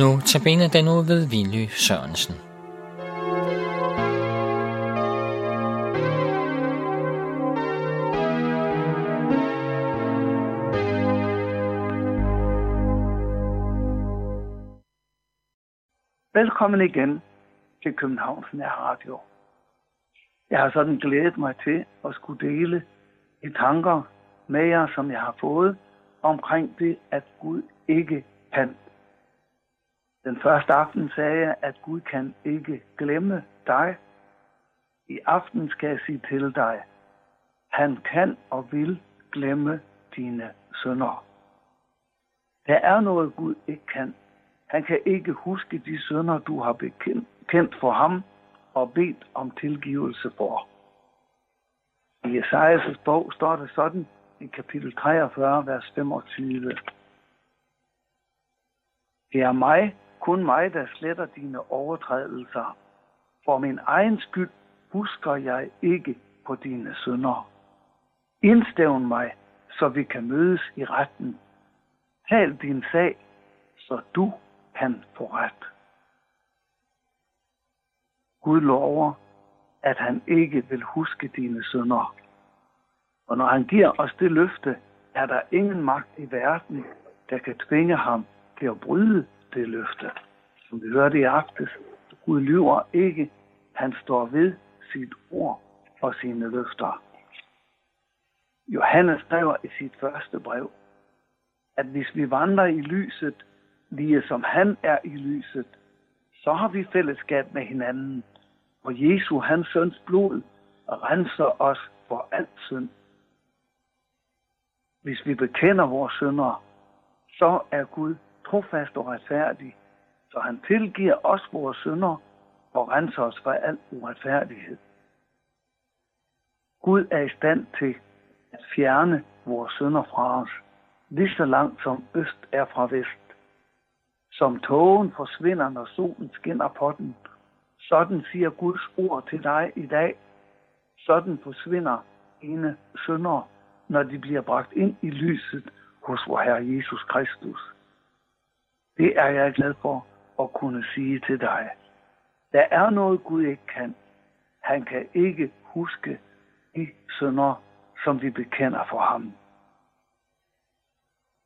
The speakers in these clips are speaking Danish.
Nu tabiner den ud ved Vinly Sørensen. Velkommen igen til Københavns Radio. Jeg har sådan glædet mig til at skulle dele de tanker med jer, som jeg har fået omkring det, at Gud ikke kan. Den første aften sagde jeg, at Gud kan ikke glemme dig. I aften skal jeg sige til dig, han kan og vil glemme dine sønder. Der er noget, Gud ikke kan. Han kan ikke huske de sønder, du har bekendt for ham og bedt om tilgivelse for. I Esajas' bog står det sådan i kapitel 43, vers 25. Det er mig, kun mig, der sletter dine overtrædelser. For min egen skyld husker jeg ikke på dine sønder. Indstævn mig, så vi kan mødes i retten. Tal din sag, så du kan få ret. Gud lover, at han ikke vil huske dine sønder. Og når han giver os det løfte, er der ingen magt i verden, der kan tvinge ham til at bryde det løfte. Som vi hørte i aftes, Gud lyver ikke, han står ved sit ord og sine løfter. Johannes skriver i sit første brev, at hvis vi vandrer i lyset, lige som han er i lyset, så har vi fællesskab med hinanden, og Jesu, hans søns blod, renser os for alt synd. Hvis vi bekender vores synder, så er Gud trofast og retfærdig, så han tilgiver os vores synder og renser os fra al uretfærdighed. Gud er i stand til at fjerne vores synder fra os, lige så langt som øst er fra vest. Som tågen forsvinder, når solen skinner på den, sådan siger Guds ord til dig i dag. Sådan forsvinder ene synder, når de bliver bragt ind i lyset hos vor Herre Jesus Kristus. Det er jeg glad for at kunne sige til dig. Der er noget Gud ikke kan. Han kan ikke huske de synder, som vi bekender for ham.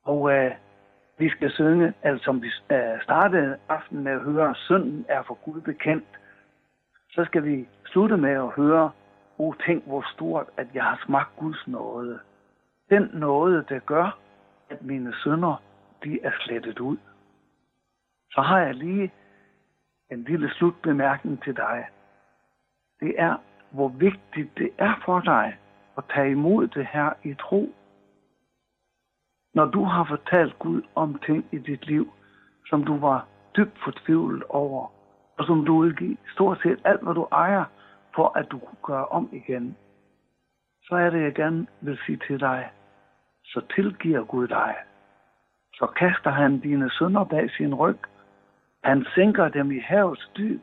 Og øh, vi skal synge, altså som vi øh, startede aftenen med at høre, synden er for Gud bekendt så skal vi slutte med at høre, o tænk hvor stort, at jeg har smagt Guds nåde. Den nåde, der gør, at mine sønder, de er slettet ud. Så har jeg lige en lille slutbemærkning til dig. Det er, hvor vigtigt det er for dig at tage imod det her i tro. Når du har fortalt Gud om ting i dit liv, som du var dybt fortvivlet over, og som du vil give stort set alt, hvad du ejer, for at du kunne gøre om igen, så er det, jeg gerne vil sige til dig, så tilgiver Gud dig. Så kaster han dine sønder bag sin ryg. Han sænker dem i havets dyb,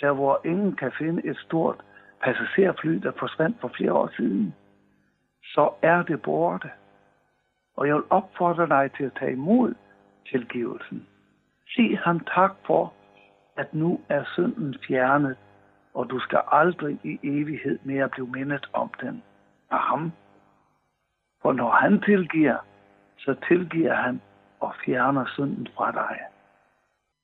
der hvor ingen kan finde et stort passagerfly, der forsvandt for flere år siden. Så er det borte. Og jeg vil opfordre dig til at tage imod tilgivelsen. Sig ham tak for, at nu er synden fjernet, og du skal aldrig i evighed mere blive mindet om den af ham. For når han tilgiver, så tilgiver han og fjerner synden fra dig.